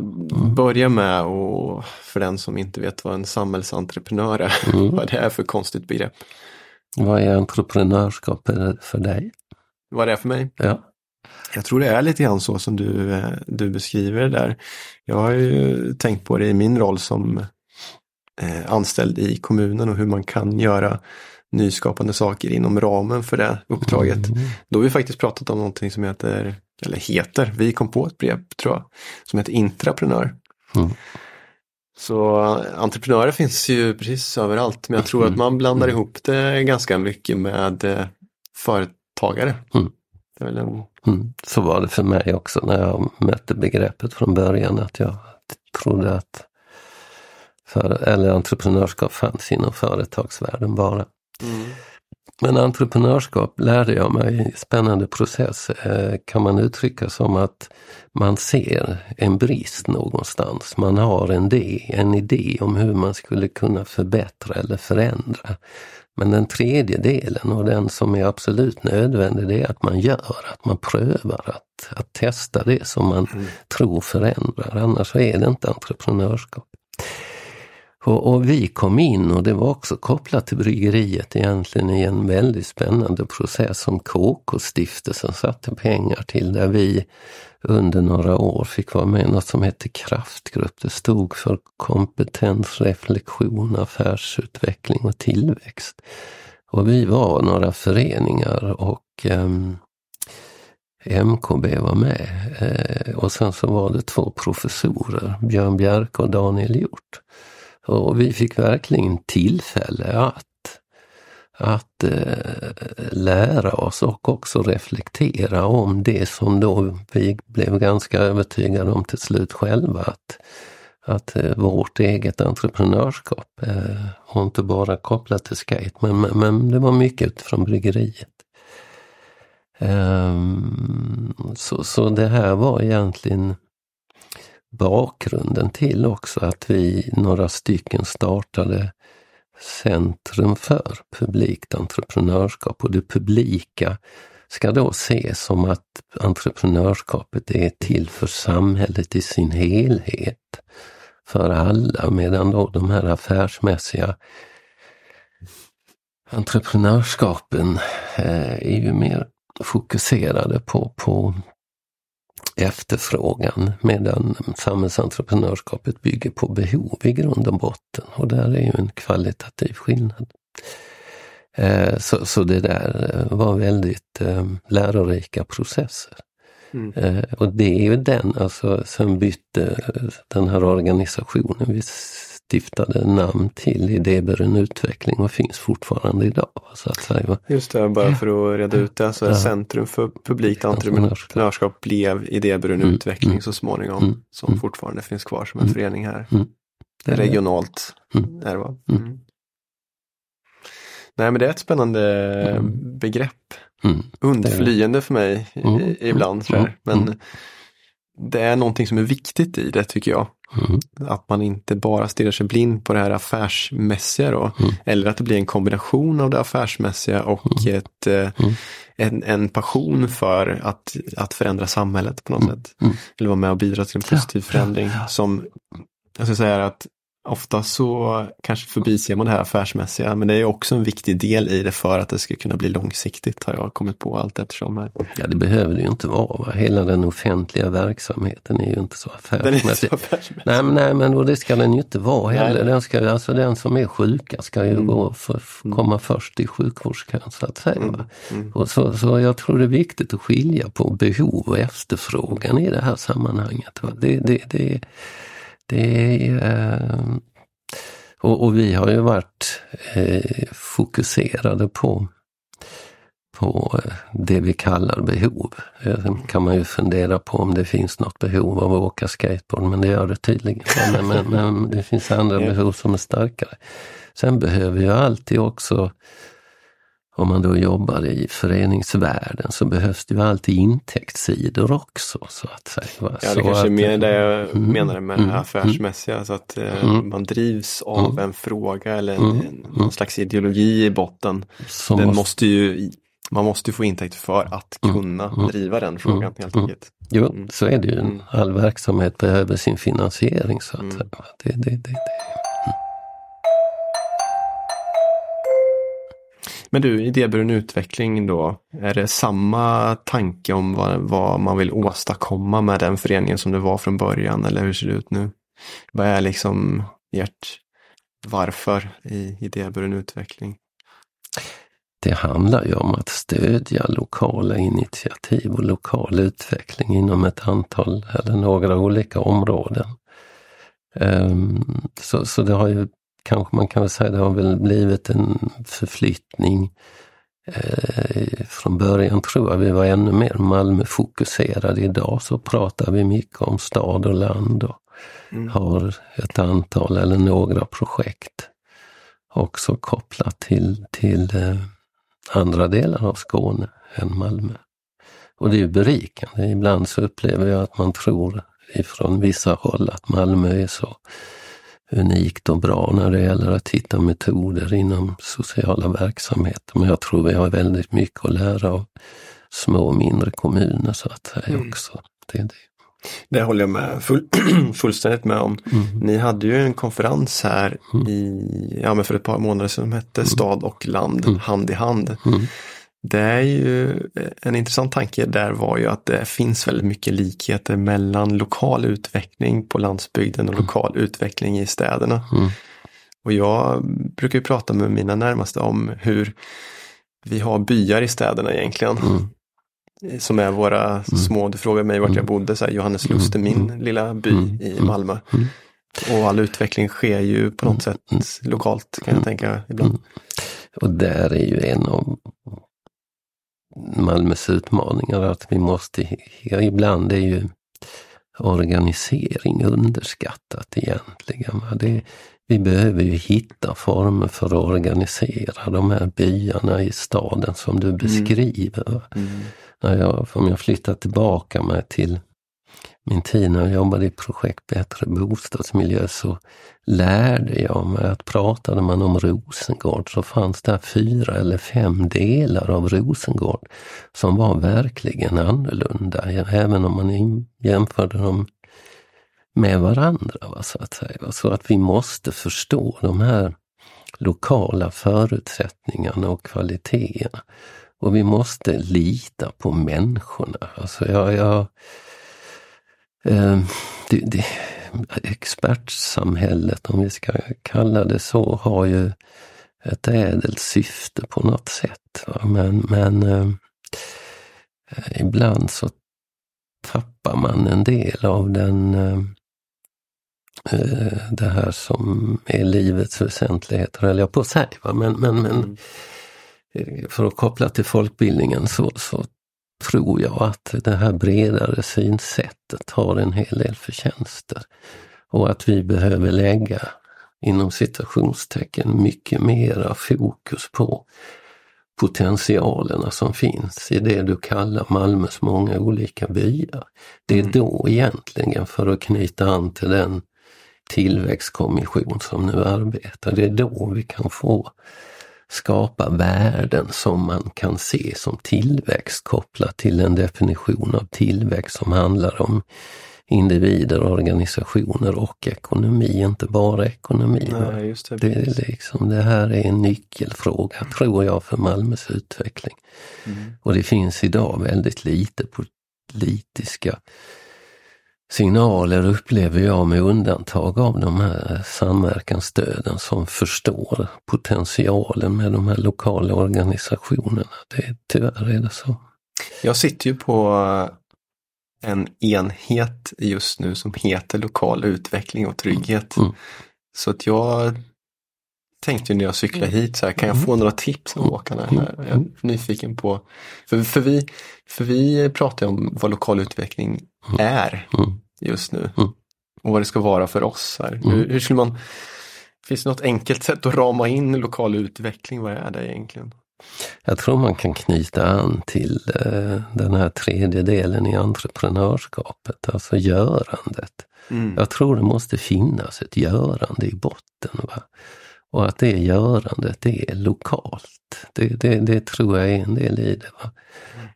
börja med, och för den som inte vet vad en samhällsentreprenör är, Mm. vad det är för konstigt begrepp. Vad är entreprenörskap för dig? Vad det är för mig? Ja. Jag tror det är lite grann så som du, eh, du beskriver det där. Jag har ju tänkt på det i min roll som eh, anställd i kommunen och hur man kan göra nyskapande saker inom ramen för det uppdraget. Mm. Då har vi faktiskt pratat om någonting som heter, eller heter, vi kom på ett brev tror jag, som heter intraprenör. Mm. Så eh, entreprenörer finns ju precis överallt, men jag tror att man blandar ihop det ganska mycket med eh, företagare. Mm. Det är väl en, Mm. Så var det för mig också när jag mötte begreppet från början att jag trodde att för, eller entreprenörskap fanns inom företagsvärlden bara. Men entreprenörskap lärde jag mig spännande process. Eh, kan man uttrycka som att man ser en brist någonstans. Man har en idé, en idé om hur man skulle kunna förbättra eller förändra. Men den tredje delen och den som är absolut nödvändig det är att man gör, att man prövar att, att testa det som man tror förändrar. Annars är det inte entreprenörskap. Och, och vi kom in och det var också kopplat till bryggeriet egentligen i en väldigt spännande process som KK-stiftelsen satte pengar till där vi under några år fick vara med i något som hette Kraftgrupp. Det stod för kompetens, reflektion, affärsutveckling och tillväxt. Och vi var några föreningar och ehm, MKB var med. Eh, och sen så var det två professorer, Björn Bjerke och Daniel Hjort. Och vi fick verkligen tillfälle att, att eh, lära oss och också reflektera om det som då vi blev ganska övertygade om till slut själva. Att, att eh, vårt eget entreprenörskap, eh, och inte bara kopplat till skate, men, men, men det var mycket utifrån bryggeriet. Um, så, så det här var egentligen bakgrunden till också att vi några stycken startade Centrum för publikt entreprenörskap och det publika ska då ses som att entreprenörskapet är till för samhället i sin helhet. För alla medan då de här affärsmässiga entreprenörskapen eh, är ju mer fokuserade på, på efterfrågan medan samhällsentreprenörskapet bygger på behov i grund och botten och där är ju en kvalitativ skillnad. Eh, Så, så det där eh, var väldigt eh, lärorika processer. Mm. Och det är ju den, alltså sen bytte den här organisationen, vi stiftade namn till Idéburen utveckling och finns fortfarande idag. Så att säga. Just det, bara för att reda ut det. Så Ja. Centrum för publikt entreprenörskap blev idéburen Mm, utveckling mm, så småningom. mm, som mm. fortfarande finns kvar som en Mm. förening här. Mm. Det är. Regionalt Mm. är det va? Nej men det är ett spännande Mm. begrepp. Mm. Undflyende för mig Mm. ibland. Mm. Men Mm. det är någonting som är viktigt i det tycker jag. Mm. Att man inte bara stirrar sig blind på det här affärsmässiga då. Mm. Eller att det blir en kombination av det affärsmässiga och ett, eh, Mm. en, en passion för att, att förändra samhället på något Mm. sätt. Mm. Eller vara med och bidra till en positiv förändring. Som, jag ska säga att Ofta så kanske förbiser man det här affärsmässiga, men det är också en viktig del i det för att det ska kunna bli långsiktigt, har jag kommit på allt eftersom. Här. Ja, det behöver det ju inte vara. Va? Hela den offentliga verksamheten är ju inte så affärsmässig. Nej, men, nej, men och det ska den ju inte vara heller. Den, ska, alltså, den som är sjuka ska ju mm. gå för, mm. komma först i sjukvårdskön, så att säga. Mm. Mm. Och så, så jag tror det är viktigt att skilja på behov och efterfrågan i det här sammanhanget. Va? Det, det, det, det är, eh, och, och, vi har ju varit eh, fokuserade på, på eh, det vi kallar behov. Eh, kan man ju fundera på om det finns något behov av att åka skateboard, men det gör det tydligen. Men, men, men det finns andra behov som är starkare. Sen behöver ju alltid också om man då jobbar i föreningsvärlden så behövs det ju alltid intäktssidor också. Så att säga. Ja, det så kanske är mer det jag mm, menade med mm, affärsmässiga. Mm, så att eh, mm, man drivs av mm. en fråga eller en, mm, en, någon slags ideologi i botten. Som den måste, måste ju, man måste få intäkt för att kunna driva den frågan helt enkelt. Jo, så är det ju. All verksamhet behöver sin finansiering. så att det, det, det, det. Men du, idéburen utveckling då, är det samma tanke om vad, vad, man vill åstadkomma med den föreningen som det var från början eller hur ser det ut nu? Vad är liksom ert varför i idéburen utveckling? Det handlar ju om att stödja lokala initiativ och lokal utveckling inom ett antal eller några olika områden. Ehm, så, så det har ju kanske man kan säga, det har väl blivit en förflyttning. Eh, från början tror jag vi var ännu mer Malmöfokuserade. Idag så pratar vi mycket om stad och land och mm. har ett antal eller några projekt också kopplat till, till eh, andra delar av Skåne än Malmö. Och det är berikande. Ibland så upplever jag att man tror ifrån vissa håll att Malmö är så unikt och bra när det gäller att hitta metoder inom sociala verksamheter. Men jag tror vi har väldigt mycket att lära av små och mindre kommuner så att säga mm. också. Det, det. det håller jag med full, fullständigt med om. Mm. Ni hade ju en konferens här mm. i, ja, men för ett par månader sedan som hette mm. Stad och land mm. hand i hand. Mm. Det är ju en intressant tanke där var ju att det finns väldigt mycket likheter mellan lokal utveckling på landsbygden och mm. lokal utveckling i städerna. Mm. Och jag brukar ju prata med mina närmaste om hur vi har byar i städerna egentligen. Mm. Som är våra mm. små, du frågar mig vart jag mm. bodde, så här, Johanneslust är min mm. lilla by i Malmö. Och all utveckling sker ju på något sätt lokalt kan jag tänka ibland. Och där är ju en av Malmös utmaningar att vi måste, ibland är ju organisering underskattat egentligen. Det, vi behöver ju hitta former för att organisera de här byarna i staden som du mm. beskriver. Mm. Mm. När jag, om jag flyttar tillbaka mig till min tid när jag jobbade i projekt Bättre bostadsmiljö så lärde jag mig att pratade man om Rosengård så fanns det fyra eller fem delar av Rosengård som var verkligen annorlunda, även om man jämförde dem med varandra. Så, att säga. så att vi måste förstå de här lokala förutsättningarna och kvaliteterna. Och vi måste lita på människorna. Alltså jag, jag det, det, expertsamhället, om vi ska kalla det så, har ju ett ädelt syfte på något sätt. Va? Men, men eh, ibland så tappar man en del av den eh, eh det här som är livets väsentligheter, höll jag på att säga. Va? Men, men, men mm. Eh, för att koppla till folkbildningen så, så tror jag att det här bredare synsättet har en hel del förtjänster. Och att vi behöver lägga, inom citationstecken, mycket mera fokus på potentialerna som finns i det du kallar Malmös många olika byar. Det är mm. då egentligen, för att knyta an till den tillväxtkommission som nu arbetar, det är då vi kan få skapa värden som man kan se som tillväxt kopplat till en definition av tillväxt som handlar om individer, organisationer och ekonomi, inte bara ekonomi. Nej, just det, det, är liksom, det här är en nyckelfråga, tror jag, för Malmös utveckling. Mm. Och det finns idag väldigt lite politiska signaler upplever jag med undantag av de här samverkansstöden som förstår potentialen med de här lokala organisationerna. Det, tyvärr är det så. Jag sitter ju på en enhet just nu som heter lokal utveckling och trygghet. Mm. Så att jag tänkte när jag cyklade hit så här, kan jag Mm. få några tips om är här? Jag är nyfiken på, för, för, vi, för vi pratar om vad lokal utveckling är Mm. just nu. Mm. Och vad det ska vara för oss här. Hur, hur skulle man, finns det något enkelt sätt att rama in lokal utveckling? Vad är det egentligen? Jag tror man kan knyta an till eh, den här tredje delen i entreprenörskapet, alltså görandet. Mm. Jag tror det måste finnas ett görande i botten. Va? Och att det görandet det är lokalt. Det, det, det tror jag är en del i det. Va?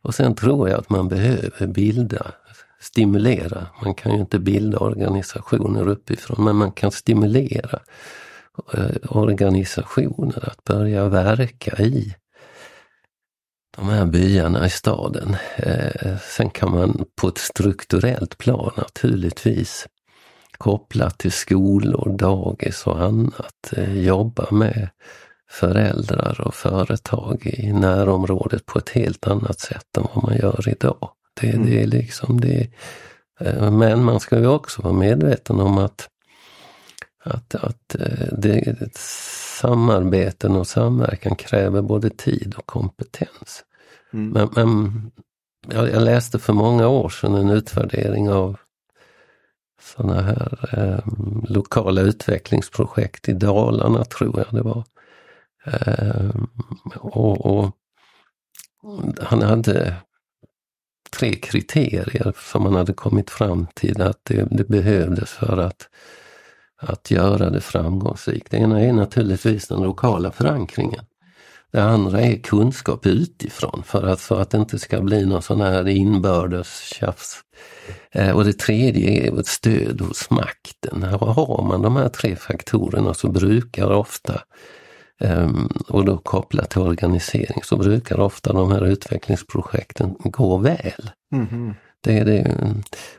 Och sen tror jag att man behöver bilda, stimulera. Man kan ju inte bilda organisationer uppifrån, men man kan stimulera eh, organisationer att börja verka i de här byarna i staden. Eh, sen kan man på ett strukturellt plan naturligtvis kopplat till skolor, dagis och annat eh, jobba med föräldrar och företag i närområdet på ett helt annat sätt än vad man gör idag. Det, Mm. det är liksom det. eh, Men man ska ju också vara medveten om att, att, att eh, det, samarbeten och samverkan kräver både tid och kompetens. Mm. Men, men jag, jag läste för många år sedan en utvärdering av sådana här eh, lokala utvecklingsprojekt i Dalarna, tror jag det var. Eh, och, och Han hade tre kriterier som man hade kommit fram till att det, det behövdes för att, att göra det framgångsrikt. Det ena är naturligtvis den lokala förankringen. Det andra är kunskap utifrån för att, så att det inte ska bli någon sån här inbördes tjafs. Eh, och det tredje är ett stöd hos makten. Har man de här tre faktorerna så brukar ofta, ehm, och då kopplat till organisering, så brukar ofta de här utvecklingsprojekten gå väl. Mhm. Det är det.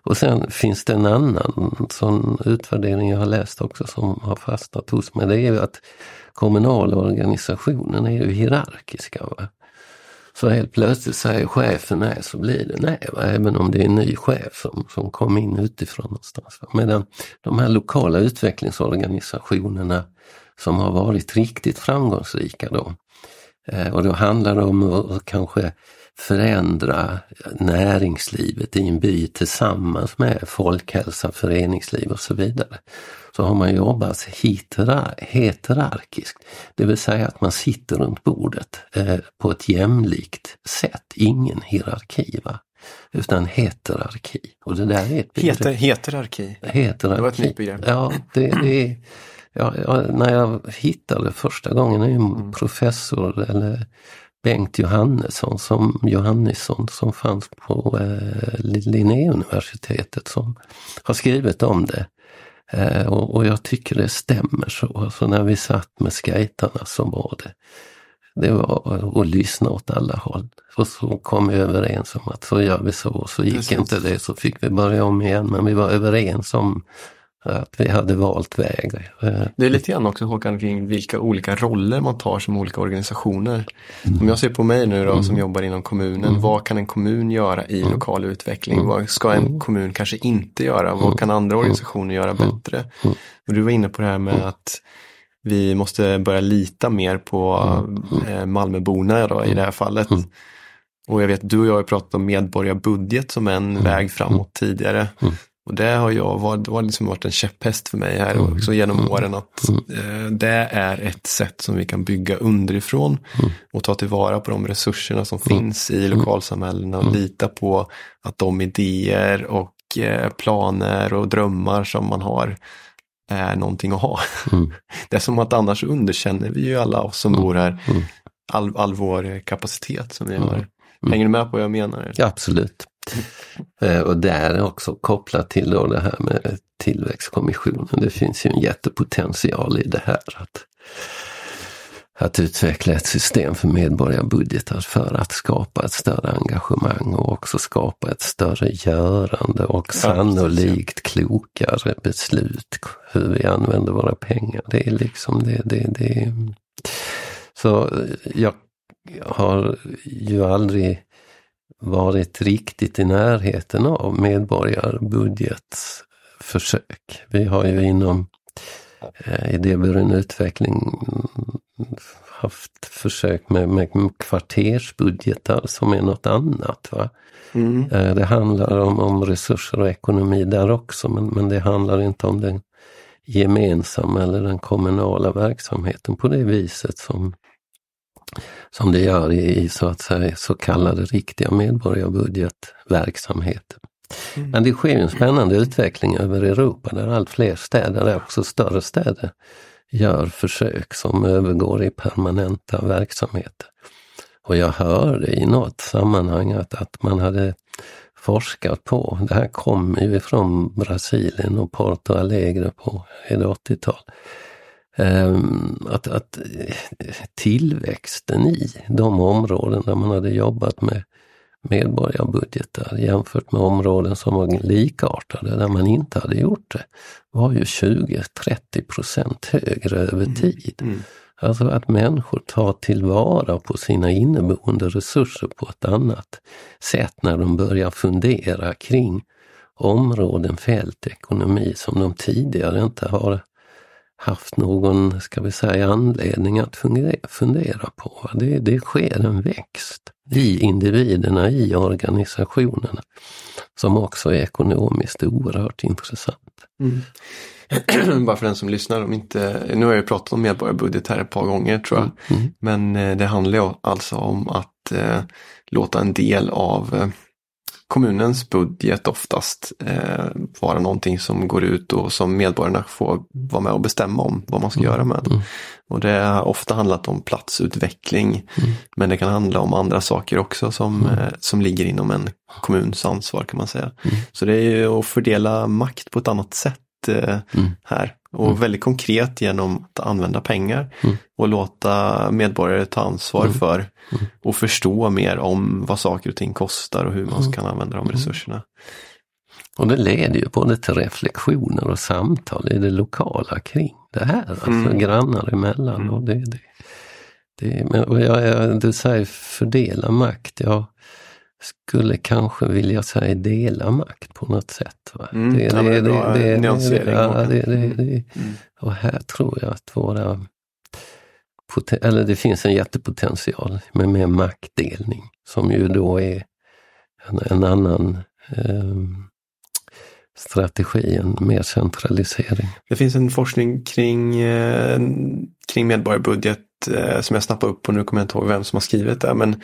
Och sen finns det en annan sån utvärdering jag har läst också som har fastnat hos mig. Det är att kommunala organisationen är ju hierarkiska. Va? Så helt plötsligt säger chefen nej så blir det nej, va? även om det är en ny chef som, som kom in utifrån någonstans. Va? Medan de här lokala utvecklingsorganisationerna som har varit riktigt framgångsrika då, eh, och då handlar det om att kanske förändra näringslivet i en by tillsammans med folkhälsa, föreningsliv och så vidare. Så har man jobbat heterar heterarkiskt, det vill säga att man sitter runt bordet eh, på ett jämlikt sätt, ingen hierarki. Va? Utan heterarki. Och det där är ett. Heter, heterarki. Heterarki. Det var ett nytt begrepp. Ja, det, det är, ja, när jag hittade första gången, är en Mm. professor eller Bengt Johannesson som, Johannesson som fanns på eh, Linnéuniversitetet som har skrivit om det. Eh, och, och jag tycker det stämmer så. Alltså när vi satt med skejtarna så var det det var att lyssna åt alla håll. Och så kom vi överens om att så gör vi så och så gick Precis. inte det så fick vi börja om igen. Men vi var överens om att vi hade valt väg. Det är lite grann också Håkan kring vilka olika roller man tar som olika organisationer. Om jag ser på mig nu då som jobbar inom kommunen, vad kan en kommun göra i lokal utveckling? Vad ska en kommun kanske inte göra? Vad kan andra organisationer göra bättre? Och du var inne på det här med att vi måste börja lita mer på eh, Malmöborna då, i det här fallet. Och jag vet du och jag har pratat om medborgarbudget som en väg framåt tidigare. Och det har jag varit, det har liksom varit en käpphäst för mig här också genom åren att eh, det är ett sätt som vi kan bygga underifrån och ta tillvara på de resurserna som finns i lokalsamhällena och lita på att de idéer och eh, planer och drömmar som man har är någonting att ha. Mm. Det är som att annars underkänner vi ju alla oss som bor här. All, all vår kapacitet som vi har. Hänger du med på vad jag menar? Ja, absolut. Eh, och där är också kopplat till då det här med tillväxtkommissionen. Det finns ju en jättepotential i det här. Att, att utveckla ett system för medborgarbudgetar för att skapa ett större engagemang och också skapa ett större görande och sannolikt klokare beslut hur vi använder våra pengar. Det är liksom det, det, det. Så jag har ju aldrig varit riktigt i närheten av medborgarbudgetförsök. Vi har ju inom eh, idéburen utveckling haft försök med, med kvartersbudgetar som är något annat. Va? Mm. Eh, det handlar om, om resurser och ekonomi där också men, men det handlar inte om den gemensamma eller den kommunala verksamheten på det viset som som det gör i, så att säga så kallade riktiga medborgarbudgetverksamheter. Mm. Men det sker en spännande utveckling över Europa där allt fler städer, också större städer, gör försök som övergår i permanenta verksamheter. Och jag hörde i något sammanhang att, att man hade forskat på, det här kommer ju från Brasilien och Porto Alegre på 80-tal, Ehm, att, att tillväxten i de områden där man hade jobbat med medborgarbudgetar jämfört med områden som var likartade där man inte hade gjort det var ju 20-30 procent högre över mm. tid. Mm. Mm. Alltså att människor tar tillvara på sina inneboende resurser på ett annat sätt när de börjar fundera kring områden, fält, ekonomi som de tidigare inte har haft någon, ska vi säga, anledning att fundera på. Det, det sker en växt i individerna, i organisationerna, som också är ekonomiskt oerhört intressant. Mm. Bara för den som lyssnar, om inte, nu har jag pratat om medborgarbudget här ett par gånger tror jag, mm. Mm. men eh, det handlar alltså om att eh, låta en del av eh, kommunens budget oftast eh, vara någonting som går ut och som medborgarna får vara med och bestämma om vad man ska mm. göra med. Mm. Och det har ofta handlat om platsutveckling mm. men det kan handla om andra saker också som, mm. eh, som ligger inom en kommuns ansvar kan man säga. Mm. Så det är ju att fördela makt på ett annat sätt mm. här. Och mm. väldigt konkret genom att använda pengar mm. och låta medborgare ta ansvar mm. för mm. och förstå mer om vad saker och ting kostar och hur man mm. kan använda de resurserna. Och det leder ju både till reflektioner och samtal i det lokala kring det här, alltså grannar emellan. Och det, det, det, men, och jag, jag, du säger fördela makt, jag skulle kanske vilja säga dela makt på något sätt. Va? Mm, det, det, det, det, det, ja, det, det, det. Och här tror jag att våra eller det finns en jättepotential med mer maktdelning som ju då är en, en annan eh, strategi, en mer centralisering. Det finns en forskning kring, eh, kring medborgarbudget eh, som jag snappade upp och nu kommer jag inte ihåg vem som har skrivit det men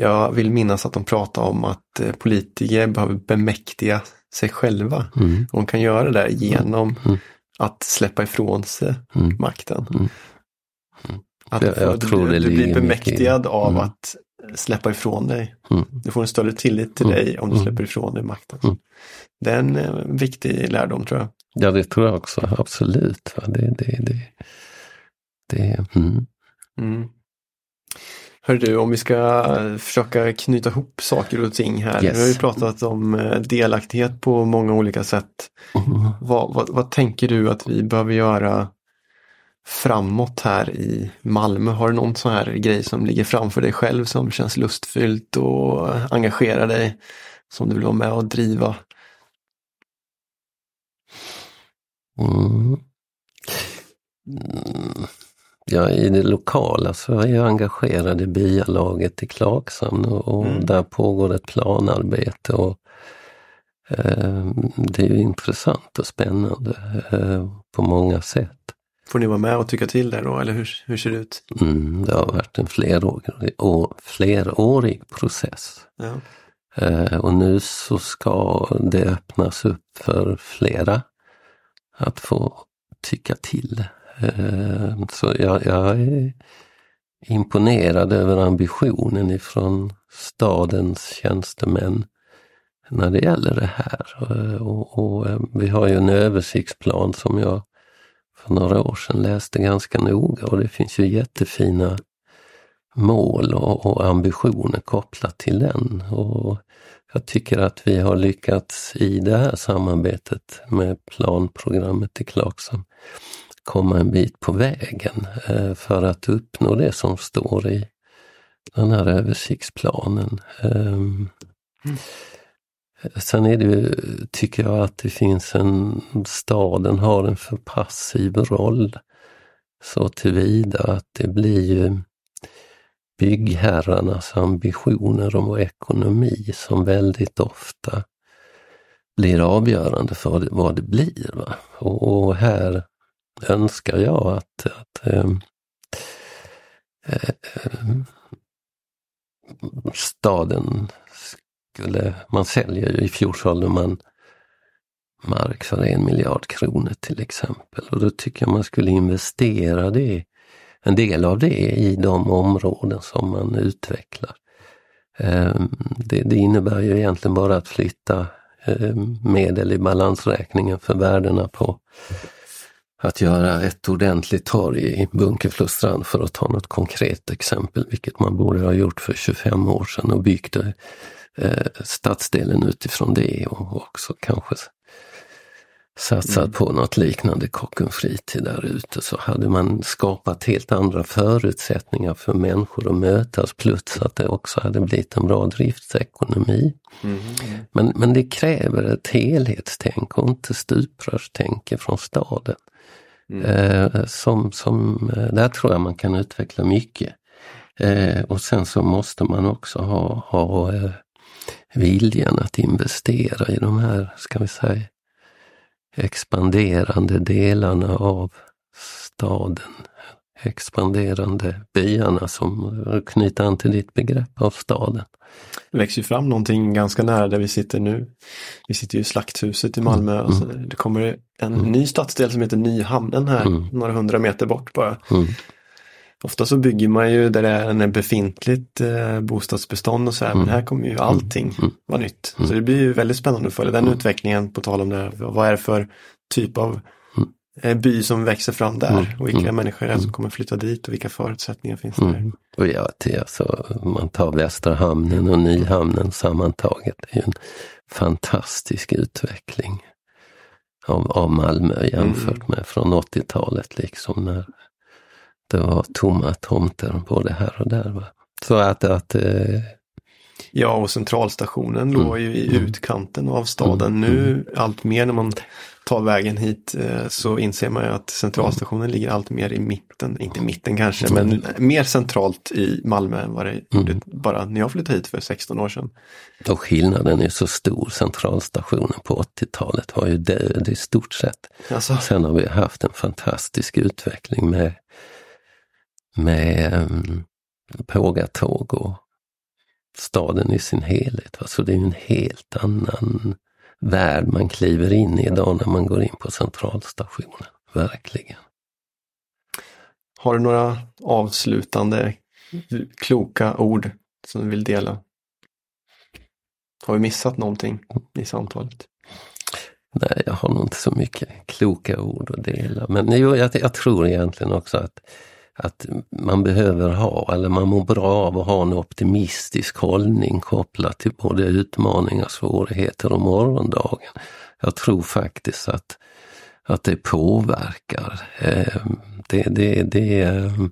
jag vill minnas att de pratar om att eh, politiker behöver bemäktiga sig själva. Mm. De kan göra det genom mm. mm. att släppa ifrån sig mm. makten. Mm. Mm. Att jag, jag du, det du blir bemäktigad av att släppa ifrån dig. Du får en större tillit till dig om du släpper ifrån dig makten. Det är en eh, viktig lärdom tror jag. Ja, det tror jag också. Absolut. Det, det, det, det, mm. Hör du, om vi ska försöka knyta ihop saker och ting här. Yes. Vi har ju pratat om eh, delaktighet på många olika sätt. Mm. Vad, vad, vad, tänker du att vi behöver göra framåt här i Malmö? Har du någon sån här grej som ligger framför dig själv som känns lustfyllt och engagerar dig? Som du vill vara med och driva? Mm. Mm. Ja, i det lokala så är jag engagerad i byalaget i Klagshamn och, mm. där pågår ett planarbete. och eh, Det är intressant och spännande eh, på många sätt. Får ni vara med och tycka till där då, eller hur, hur ser det ut? Mm, det har varit en flerårig, år, flerårig process. Ja. Eh, och nu så ska det öppnas upp för flera att få tycka till. Eh, så jag, jag är imponerad över ambitionen ifrån stadens tjänstemän när det gäller det här. Eh, och, och, eh, vi har ju en översiktsplan som jag för några år sedan läste ganska noga och det finns ju jättefina mål och, och ambitioner kopplat till den. Och jag tycker att vi har lyckats i det här samarbetet med planprogrammet i Clarkson komma en bit på vägen eh, för att uppnå det som står i den här översiktsplanen. Mm. Sen är det ju, tycker jag att det finns en, staden har en för passiv roll så tillvida att det blir ju byggherrarnas ambitioner och ekonomi som väldigt ofta blir avgörande för vad det blir. Va? Och, här önskar jag att, att äh, äh, staden skulle, man säljer ju i fjolsåldern man mark för en miljard kronor till exempel och då tycker jag man skulle investera det, en del av det i de områden som man utvecklar. Eh, det, det innebär ju egentligen bara att flytta medel i balansräkningen för värdena på att göra ett ordentligt torg i Bunkeflostrand för att ta något konkret exempel, vilket man borde ha gjort för 25 år sedan och byggt eh, stadsdelen utifrån det och också kanske satsat mm. på något liknande Kockums fritid där ute så hade man skapat helt andra förutsättningar för människor att mötas plus att det också hade blivit en bra driftsekonomi. Mm. Men, men det kräver ett helhetstänk och inte stuprörstänk från staden. Mm. Eh, som, som, eh, där tror jag man kan utveckla mycket. Eh, och sen så måste man också ha, ha eh, viljan att investera i de här, ska vi säga, expanderande delarna av staden. Expanderande byarna som knyter an till ditt begrepp av staden. Det växer ju fram någonting ganska nära där vi sitter nu. Vi sitter ju i Slakthuset i Malmö. Mm. Alltså det kommer en mm. ny stadsdel som heter Nyhamnen här, mm. några hundra meter bort bara. Mm. Ofta så bygger man ju där det är en befintligt eh, bostadsbestånd och så här, men mm. här kommer ju allting mm. vara nytt. Så det blir ju väldigt spännande att följa den utvecklingen på tal om det här. Vad är det för typ av by som växer fram där och vilka människor är det som kommer flytta dit och vilka förutsättningar finns där. Och ja, till, alltså, man tar Västra hamnen och Nyhamnen sammantaget. Det är ju en fantastisk utveckling av, av Malmö jämfört mm. med från 80-talet liksom när det var tomma tomter både här och där. Va? Så att, att eh... Ja, och centralstationen mm. låg ju i mm. utkanten av staden. Mm. Nu mm. allt mer när man tar vägen hit eh, så inser man ju att centralstationen mm. ligger allt mer i mitten, inte mitten kanske, men mer centralt i Malmö än vad det gjorde bara när jag flyttade hit för 16 år sedan. Och skillnaden är så stor. Centralstationen på 80-talet var ju död i stort sett. Alltså. Sen har vi haft en fantastisk utveckling med med um, pågatåg och staden i sin helhet. Så alltså det är en helt annan värld man kliver in i idag när man går in på centralstationen. Verkligen. Har du några avslutande kloka ord som du vill dela? Har vi missat någonting i samtalet? Nej, jag har nog inte så mycket kloka ord att dela. Men jo, jag, jag tror egentligen också att att man behöver ha, eller man mår bra av att ha en optimistisk hållning kopplat till både utmaningar, svårigheter och morgondagen. Jag tror faktiskt att, att det påverkar. Ehm, det, det, det, ehm,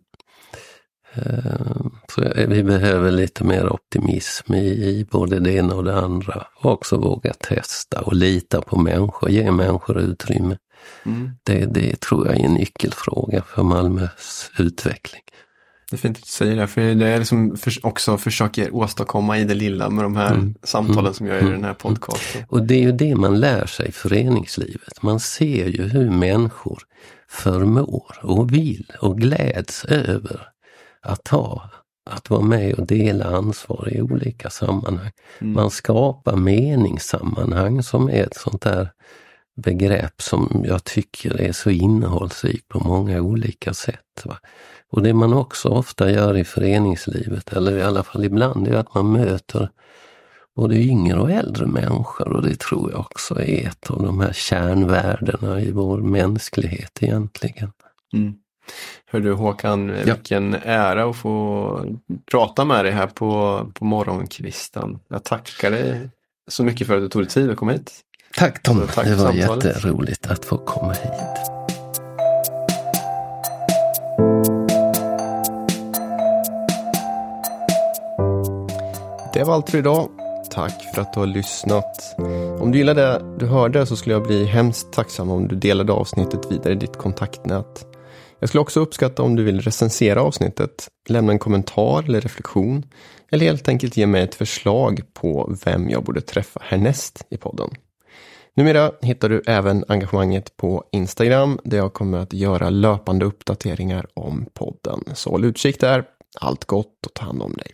så vi behöver lite mer optimism i, i både det ena och det andra. Och också våga testa och lita på människor, ge människor utrymme. Mm. Det, det tror jag är en nyckelfråga för Malmös utveckling. Det är fint att du säger det, för det är liksom för, också försöker åstadkomma i det lilla med de här mm. samtalen mm. som jag gör i den här mm. podcasten. Och det är ju det man lär sig i föreningslivet. Man ser ju hur människor förmår och vill och gläds över att ha att vara med och dela ansvar i olika sammanhang. Mm. Man skapar meningssammanhang som är ett sånt där begrepp som jag tycker är så innehållsrikt på många olika sätt. Va? Och det man också ofta gör i föreningslivet, eller i alla fall ibland, är att man möter både yngre och äldre människor och det tror jag också är ett av de här kärnvärdena i vår mänsklighet egentligen. Mm. Hör du Håkan, ja. vilken ära att få prata med dig här på, på morgonkvisten. Jag tackar dig så mycket för att du tog dig tid att komma hit. Tack Tom, tack det var jätteroligt att få komma hit. Det var allt för idag. Tack för att du har lyssnat. Om du gillade det du hörde så skulle jag bli hemskt tacksam om du delade avsnittet vidare i ditt kontaktnät. Jag skulle också uppskatta om du vill recensera avsnittet, lämna en kommentar eller reflektion eller helt enkelt ge mig ett förslag på vem jag borde träffa härnäst i podden. Numera hittar du även engagemanget på Instagram där jag kommer att göra löpande uppdateringar om podden. Så håll utkik där. Allt gott och ta hand om dig.